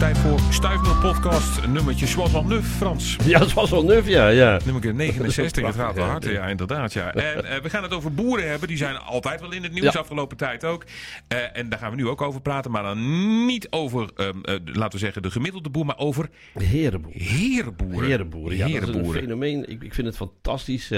Tijd voor Stuifmeel Podcast, nummertje zoals al nuf, Frans. Ja, wel nuf, ja. ja. Nummer 69, het gaat wel hard. Ja, inderdaad, ja. En eh, we gaan het over boeren hebben. Die zijn altijd wel in het nieuws, Ja. afgelopen tijd ook. Eh, en daar gaan we nu ook over praten. Maar dan niet over, ehm, eh, laten we zeggen, de gemiddelde boer, maar over Herenboer. herenboeren. Herenboeren, ja. Dat is een Herenboeren. fenomeen. Ik, ik vind het fantastisch.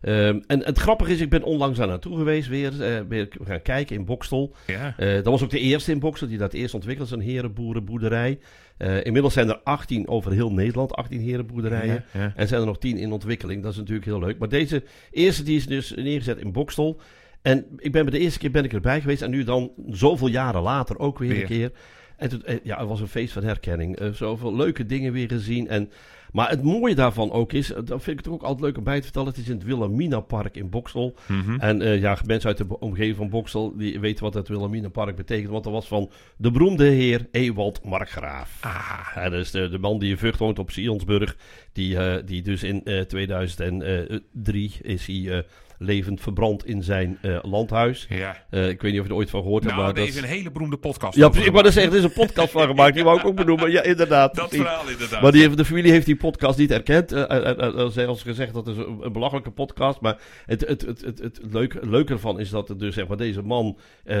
Eh, ehm, en het grappige is, ik ben onlangs daar naartoe geweest weer. ik gaan kijken in Bokstel. Ja. Eh, dat was ook de eerste in Bokstel die dat eerst ontwikkelde, zo'n herenboerenboerderij. Eh, inmiddels zijn er 18 over heel Nederland, 18 herenboerderijen. Ja, ja. En zijn er nog 10 in ontwikkeling. Dat is natuurlijk heel leuk. Maar deze eerste die is dus neergezet in Bokstel. En ik ben bij de eerste keer ben ik erbij geweest. En nu dan zoveel jaren later ook weer, Weer. een keer. En toen, ja, het was een feest van herkenning. Zoveel leuke dingen weer gezien. En, maar het mooie daarvan ook is, eh, dat vind ik het ook altijd leuk om bij te vertellen. Het is in het Wilhelmina Park in Boksel. Mhm. En eh, ja, mensen uit de omgeving van Boksel, die weten wat het Wilhelmina Park betekent. Want dat was van de beroemde heer Ewald Markgraaf. Ah, Ja, dat is de, de man die in Vught woont op Sionsburg. Die, eh, die dus in eh 2003 is hij levend verbrand in zijn landhuis. ja. Ik weet niet of je er ooit van gehoord hebt. Nou, maar dat is een hele beroemde podcast Ja, precies. Ik dat gemaakt. zeggen, er is een podcast van gemaakt. Die wou ik ook benoemen. Ja, inderdaad. Dat precies. verhaal inderdaad. Maar die, heeft- de familie heeft die podcast niet erkend. Eh, eh, eh, eh, ze hebben gezegd dat is een, een belachelijke podcast. Maar het, het, het, het, het leuk, leuke ervan is dat er dus, zeg maar, deze man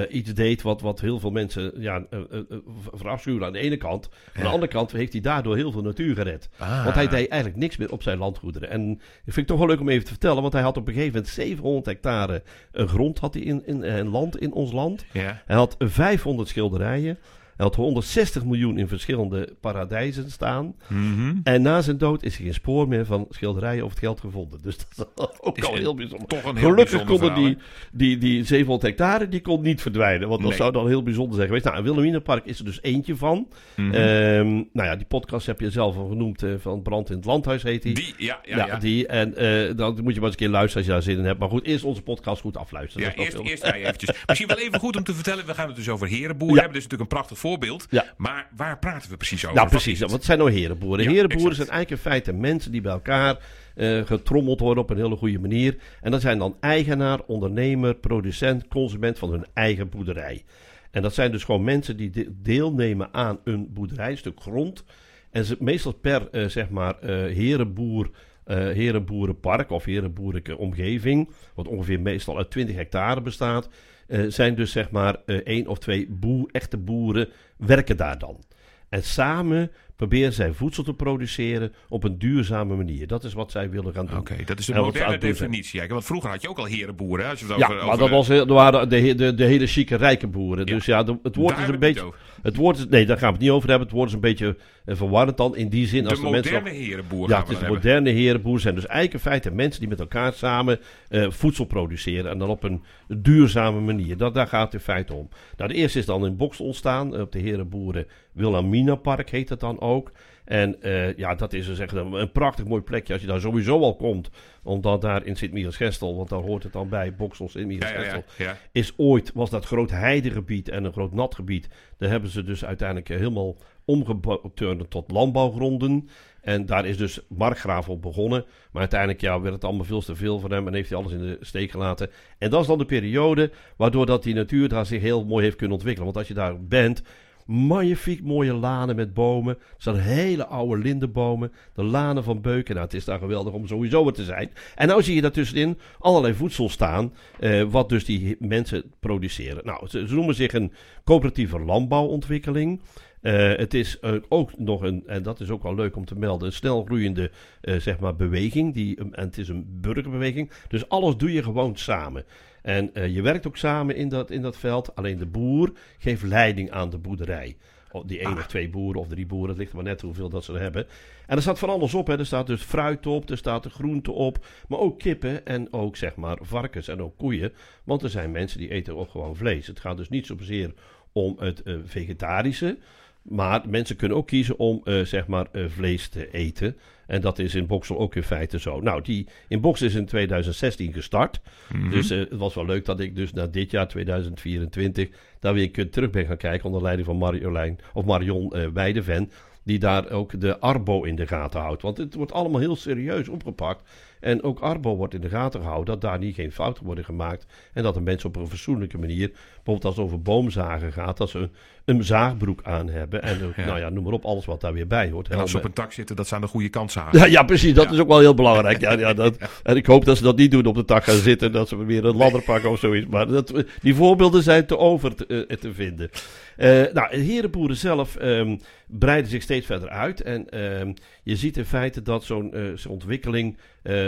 iets deed wat, wat heel veel mensen ja, eh, eh, verafschuwen aan de ene kant. Aan de andere kant heeft hij daardoor heel veel natuur gered. Ah. Want hij deed eigenlijk niks meer op zijn landgoederen. En dat vind ik toch wel leuk om even te vertellen. Want hij had op een gegeven moment 700 hectare grond had hij in, in, land in ons land. Ja. Hij had 500 schilderijen. Hij had 160 miljoen in verschillende paradijzen staan. Mhm. En na zijn dood is er geen spoor meer van schilderijen of het geld gevonden. Dus dat is ook Is al heel bijzonder. Toch een heel Gelukkig konden die, verhaal, die, die 700 hectare die kon niet verdwijnen. Want dat Nee. zou dan heel bijzonder zijn geweest. Nou, in Wilhelminapark is er dus eentje van. Mhm. Ehm, nou ja, die podcast heb je zelf al genoemd. eh, van Brand in het Landhuis heet die. die, ja, ja, ja, ja. die. En eh, dan moet je maar eens een keer luisteren als je daar zin in hebt. Maar goed, eerst onze podcast goed afluisteren. Ja, eerst, eerst eventjes. Misschien wel even goed om te vertellen. We gaan het dus over herenboeren Ja. hebben. Is natuurlijk een prachtig voorbeeld. Ja. Maar waar praten we precies over? Nou, precies. het? Wat zijn nou herenboeren? Ja, herenboeren exact. zijn eigenlijk in feite mensen die bij elkaar eh, getrommeld worden op een hele goede manier. En dat zijn dan eigenaar, ondernemer, producent, consument van hun eigen boerderij. En dat zijn dus gewoon mensen die de- deelnemen aan een boerderij, een stuk grond. En ze, meestal per, eh, zeg maar, eh herenboer, herenboerenpark of herenboerlijke omgeving, wat ongeveer meestal uit 20 hectare bestaat, eh, zijn dus zeg maar eh, één of twee echte boeren werken daar dan. En samen proberen zij voedsel te produceren op een duurzame manier. Dat is wat zij willen gaan doen. Oké, dat is de En moderne definitie. Ja, want vroeger had je ook al herenboeren. Als je het Ja, over, maar over dat de- was, dat waren de, de, de hele chique rijke boeren. Ja. Dus ja, de- het woord Daar is een we het beetje... Het woord is, nee, daar gaan we het niet over hebben. Het woord is een beetje eh, verwarrend dan. In die zin, als De de, mensen... moderne nog- herenboer ja, het is de moderne herenboer. zijn dus eigenlijk in feite mensen die met elkaar samen eh, voedsel produceren. En dan op een duurzame manier. Dat, daar gaat het in feite om. Nou, de eerste is dan in Boksel ontstaan. eh, Op de herenboeren Wilhelmina Park heet het dan ook. En eh, ja, dat is dus echt een, een prachtig mooi plekje als je daar sowieso al komt. Omdat daar in Sint-Michielsgestel, want daar hoort het dan bij, Boksel, ja, Sint-Michielsgestel ja, ja. is ooit, was dat groot heidegebied en een groot natgebied. Daar hebben ze dus uiteindelijk eh, helemaal omgeturnd tot landbouwgronden. En daar is dus Markgraaf op begonnen. Maar uiteindelijk ja, werd het allemaal veel te veel voor hem en heeft hij alles in de steek gelaten. En dat is dan de periode waardoor dat die natuur daar zich heel mooi heeft kunnen ontwikkelen. Want als je daar bent, magnifiek mooie lanen met bomen. Er staan hele oude lindenbomen. De lanen van Beuken. Nou, het is daar geweldig om sowieso er te zijn. En nou zie je daartussenin allerlei voedsel staan. eh, wat dus die mensen produceren. Nou, ze, ze noemen zich een coöperatieve landbouwontwikkeling. Eh, het is eh, ook nog een, en dat is ook wel leuk om te melden, een snel groeiende eh, zeg maar beweging. Die, en het is een burgerbeweging. Dus alles doe je gewoon samen. En je werkt ook samen in dat, in dat veld. Alleen de boer geeft leiding aan de boerderij. Of Die één Ah. of twee boeren of drie boeren, het ligt er maar net hoeveel dat ze er hebben. En er staat van alles op. Hè. Er staat dus fruit op, er staat de groente op. Maar ook kippen en ook zeg maar varkens en ook koeien. Want er zijn mensen die eten ook gewoon vlees. Het gaat dus niet zozeer om het vegetarische. Maar mensen kunnen ook kiezen om eh, zeg maar eh, vlees te eten. En dat is in Boksel ook in feite zo. Nou, die in Boksel is in 2016 gestart. Mhm. Dus eh, het was wel leuk dat ik dus na dit jaar 2024 daar weer keer terug ben gaan kijken onder leiding van Marjolein of Marion eh Weideven. Die daar ook de Arbo in de gaten houdt. Want het wordt allemaal heel serieus opgepakt. En ook Arbo wordt in de gaten gehouden dat daar niet geen fouten worden gemaakt. En dat de mensen op een fatsoenlijke manier bijvoorbeeld als het over boomzagen gaat, dat ze een, een zaagbroek aan hebben. En Ja. nou ja, noem maar op, alles wat daar weer bij hoort. En als ze op een tak zitten, dat ze aan de goede kant zagen. Ja, ja, precies. Dat Ja. is ook wel heel belangrijk. Ja, ja, dat, en ik hoop dat ze dat niet doen op de tak gaan zitten. Dat ze weer een ladder pakken of zoiets. Maar dat, die voorbeelden zijn te over te, eh, te vinden. Eh, nou, herenboeren zelf ehm, breiden zich steeds verder uit. En ehm, je ziet in feite dat zo'n zo'n ontwikkeling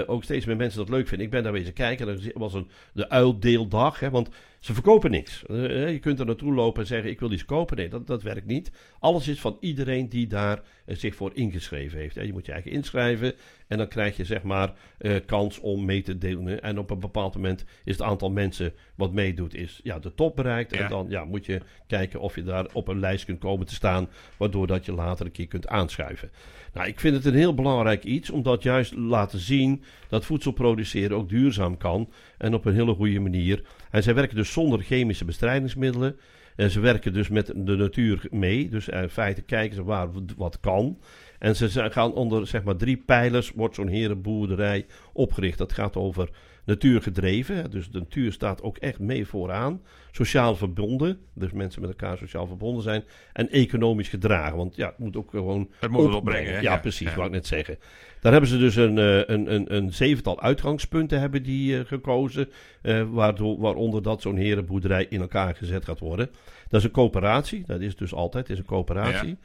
ook steeds meer mensen dat leuk vinden. Ik ben daar wezen kijken. Er was een, de uildeeldag. Hè, want ze verkopen niks. Eh, je kunt er naartoe lopen en zeggen: Ik wil iets kopen. Nee, dat, dat werkt niet. Alles is van iedereen die daar eh, zich voor ingeschreven heeft. Je moet je eigen inschrijven. En dan krijg je zeg maar eh, kans om mee te delen. En op een bepaald moment is het aantal mensen wat meedoet, is ja, de top bereikt. Ja. En dan ja, moet je kijken of je daar op een lijst kunt komen te staan. Waardoor dat je later een keer kunt aanschuiven. Nou, ik vind het een heel belangrijk iets. Omdat juist laten zien dat voedsel produceren ook duurzaam kan. En op een hele goede manier. En zij werken dus zonder chemische bestrijdingsmiddelen. En ze werken dus met de natuur mee. Dus in feite kijken ze waar wat kan. En ze gaan onder zeg maar drie pijlers wordt zo'n herenboerderij opgericht. Dat gaat over natuurgedreven. Dus de natuur staat ook echt mee vooraan. Sociaal verbonden. Dus mensen met elkaar sociaal verbonden zijn. En economisch gedragen. Want ja, het moet ook gewoon Het moet het opbrengen. hè? ja, precies, Ja. wou ik net zeggen. Daar hebben ze dus een, eh, een, een, een zevental uitgangspunten hebben die, eh, gekozen. eh, waardoor, waaronder dat zo'n herenboerderij in elkaar gezet gaat worden. Dat is een coöperatie. Dat is dus altijd het is een coöperatie.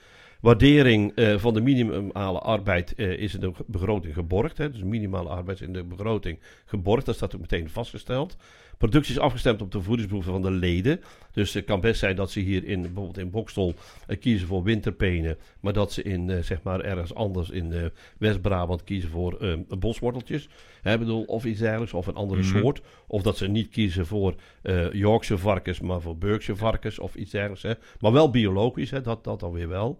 Waardering eh, van de minimale arbeid eh, is in de begroting geborgd. Hè. Dus minimale arbeid is in de begroting geborgd. Dat staat ook meteen vastgesteld. Productie is afgestemd op de voedingsbehoeften van de leden. Dus het kan best zijn dat ze hier in, bijvoorbeeld in Bokstel eh, kiezen voor winterpenen. Maar dat ze in, zeg maar ergens anders in West-Brabant kiezen voor bosworteltjes. Hè, bedoel, of iets dergelijks, of een andere Mhm. soort. Of dat ze niet kiezen voor Yorkshire varkens, maar voor Berkshire varkens of iets dergelijks. Hè. Maar wel biologisch, hè, dat, dat dan weer wel.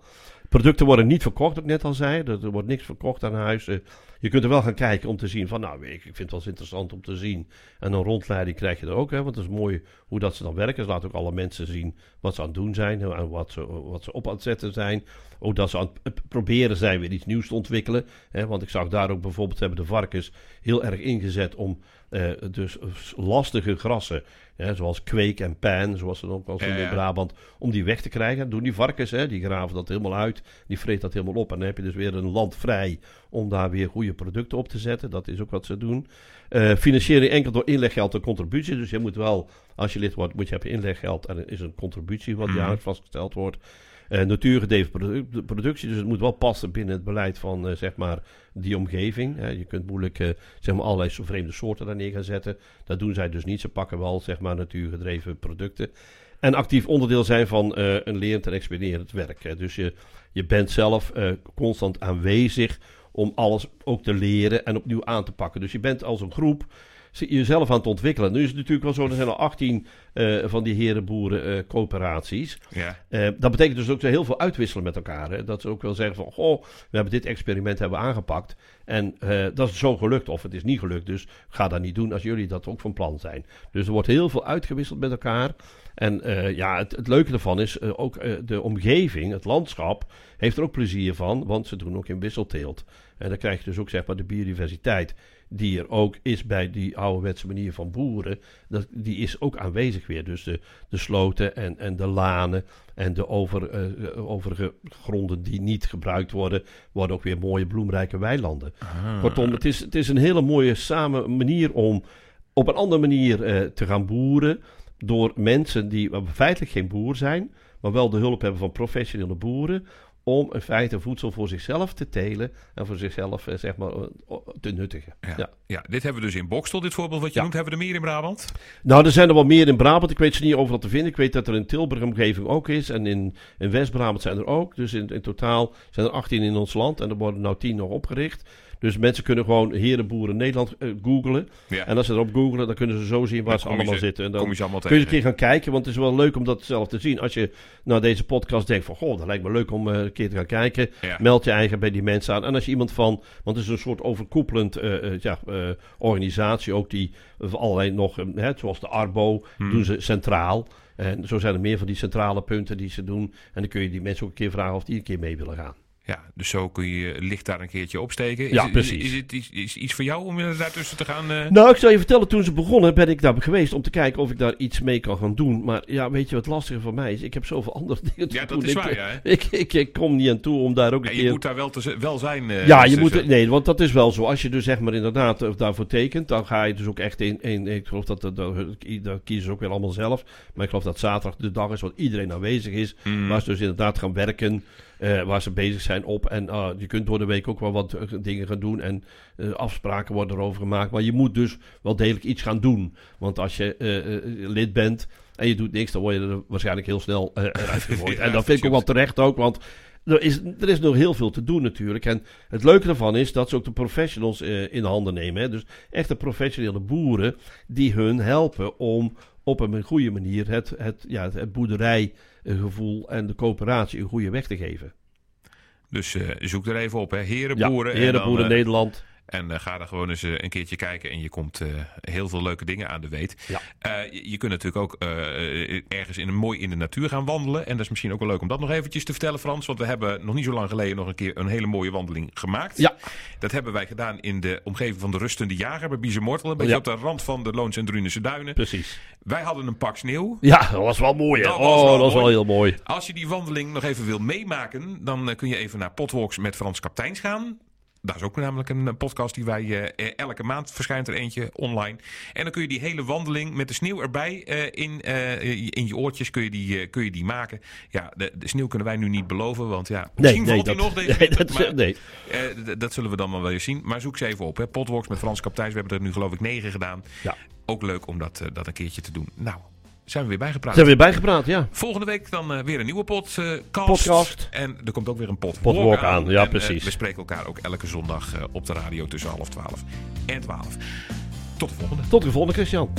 Producten worden niet verkocht, ik net al zei. Er, wordt niks verkocht aan huis. Eh, je kunt er wel gaan kijken om te zien van, nou, ik, vind het wel eens interessant om te zien. En een rondleiding krijg je er ook, hè, want het is mooi hoe dat ze dan werken. Ze laten ook alle mensen zien wat ze aan het doen zijn en wat ze, wat ze op aan het zetten zijn. Ook dat ze aan het proberen zijn weer iets nieuws te ontwikkelen. Hè, want ik zag daar ook bijvoorbeeld, hebben de varkens heel erg ingezet om eh, dus lastige grassen, hè, zoals kweek en pijn, zoals ze ook wel zien Ja, in Brabant, om die weg te krijgen. Dat doen die varkens, hè, die graven dat helemaal uit, die vreet dat helemaal op. En dan heb je dus weer een land vrij om daar weer goede producten op te zetten. Dat is ook wat ze doen. Eh financiering enkel door inleggeld en contributie. Dus je moet wel, als je lid wordt, moet je hebben inleggeld en er is een contributie wat Mhm. jaarlijks vastgesteld wordt. Eh natuurgedreven productie, dus het moet wel passen binnen het beleid van eh, zeg maar die omgeving. Hè. Je kunt moeilijk eh, zeg maar allerlei vreemde soorten daar neer gaan zetten. Dat doen zij dus niet. Ze pakken wel zeg maar natuurgedreven producten. En actief onderdeel zijn van eh, een lerend en expediërend werk. Hè. Dus je, je bent zelf constant aanwezig om alles ook te leren en opnieuw aan te pakken. Dus je bent als een groep jezelf aan het ontwikkelen. Nu is het natuurlijk wel zo, er zijn al 18 eh, van die herenboeren eh coöperaties. Ja. Eh, dat betekent dus ook zo heel veel uitwisselen met elkaar. Hè? Dat ze ook wel zeggen van, goh, we hebben dit experiment hebben aangepakt. En dat is zo gelukt of het is niet gelukt. Dus ga dat niet doen als jullie dat ook van plan zijn. Dus er wordt heel veel uitgewisseld met elkaar. En ja, het, het leuke ervan is ook de omgeving, het landschap, heeft er ook plezier van. Want ze doen ook in wisselteelt. En dan krijg je dus ook zeg maar de biodiversiteit die er ook is bij die ouderwetse manier van boeren. Dat, die is ook aanwezig weer. Dus de, de sloten en, en de lanen en de over, eh, overige gronden die niet gebruikt worden, worden ook weer mooie bloemrijke weilanden. Ah. Kortom, het is, het is een hele mooie samen manier om op een andere manier eh, te gaan boeren. Door mensen die feitelijk geen boer zijn, maar wel de hulp hebben van professionele boeren. Om in feite voedsel voor zichzelf te telen en voor zichzelf eh, zeg maar, eh, te nuttigen. Ja. Ja. Ja. dit hebben we dus in Bokstel, dit voorbeeld wat je Ja. noemt. Hebben we er meer in Brabant? Nou, er zijn er wel meer in Brabant. Ik weet ze niet overal te vinden. Ik weet dat er in Tilburg omgeving ook is. En in, in West-Brabant zijn er ook. Dus in, in totaal zijn er 18 in ons land. En er worden nou 10 nog opgericht. Dus mensen kunnen gewoon Herenboeren Nederland eh, googlen. Ja. En als ze erop googlen, dan kunnen ze zo zien waar Dan ze allemaal ze- zitten. En dan Kom je allemaal kun je een keer gaan kijken. Want het is wel leuk om dat zelf te zien. Als je naar deze podcast denkt van... Goh, dat lijkt me leuk om eh, een keer te gaan kijken. Ja. Meld je eigen bij die mensen aan. En als je iemand van... Want het is een soort overkoepelend eh, ja, organisatie ook die allerlei nog... hè, zoals de Arbo Hmm. doen ze centraal. En zo zijn er meer van die centrale punten die ze doen. En dan kun je die mensen ook een keer vragen of die een keer mee willen gaan. Ja, dus zo kun je licht daar een keertje opsteken. Is, Ja, precies. Is, is het iets, is iets voor jou om er daartussen te gaan? eh? Nou, ik zal je vertellen, toen ze begonnen ben ik daar geweest om te kijken of ik daar iets mee kan gaan doen. Maar ja, weet je wat lastig voor mij is? Ik heb zoveel andere dingen te ja, doen. dat is ik, waar, ja. hè? ik, ik, ik kom niet aan toe om daar ook een Ja, je keer... moet daar wel, te, wel zijn. eh, Ja, dus, je eh, moet, nee, want dat is wel zo. Als je dus zeg maar inderdaad eh, daarvoor tekent, dan ga je dus ook echt in, in ik geloof dat, dat, dat, dat kiezen ze ook weer allemaal zelf. Maar ik geloof dat zaterdag de dag is waar iedereen aanwezig is. Mm. Waar ze dus inderdaad gaan werken, eh, waar ze bezig zijn op. En ah, je kunt door de week ook wel wat eh, dingen gaan doen en eh, afspraken worden erover gemaakt. Maar je moet dus wel degelijk iets gaan doen. Want als je lid bent en je doet niks, dan word je er waarschijnlijk heel snel eruit gegooid. Ja, en dat vind ik ook wel terecht ook, want er is, er is nog heel veel te doen natuurlijk. En het leuke ervan is dat ze ook de professionals in handen nemen. Hè? Dus echte professionele boeren die hun helpen om op een goede manier het, het, ja, het, boerderijgevoel en de coöperatie een goede weg te geven. Dus eh, zoek er even op, hè. Ja, Herenboeren. en Herenboeren dan, eh, Nederland. En eh, ga er gewoon eens eh, een keertje kijken en je komt eh, heel veel leuke dingen aan de weet. Ja. Je, je kunt natuurlijk ook ergens in een, mooi in de natuur gaan wandelen. En dat is misschien ook wel leuk om dat nog eventjes te vertellen, Frans. Want we hebben nog niet zo lang geleden nog een keer een hele mooie wandeling gemaakt. Ja. Dat hebben wij gedaan in de omgeving van de Rustende Jager bij Biezenmortel. Een beetje Ja. op de rand van de Loons en Drunense Duinen. Precies. Wij hadden een pak sneeuw. Ja, dat was wel mooi. Hè? Dat was oh, wel dat was wel mooi. heel mooi. Als je die wandeling nog even wil meemaken, dan kun je even naar Potwalks met Frans Kapteins gaan. Dat is ook namelijk een podcast die wij eh, elke maand verschijnt er eentje online. En dan kun je die hele wandeling met de sneeuw erbij eh, in, eh, in je oortjes kun je die, kun je die maken. Ja, de, de sneeuw kunnen wij nu niet beloven, want ja, misschien valt die nog deze nee, winter, dat, maar, nee. dat zullen we dan wel weer zien. Maar zoek ze even op. Hè. Potwalks met Frans Kapteins. We hebben er nu geloof ik negen gedaan. Ja. Ook leuk om dat, dat een keertje te doen. Nou, zijn we weer bijgepraat. Zijn we weer bijgepraat, ja. Volgende week dan eh, weer een nieuwe podcast. Podcast. En er komt ook weer een pot Potwalk aan, ja, En, eh, precies. we spreken elkaar ook elke zondag op de radio tussen half twaalf en twaalf. Tot de volgende. Tot de volgende, Christian.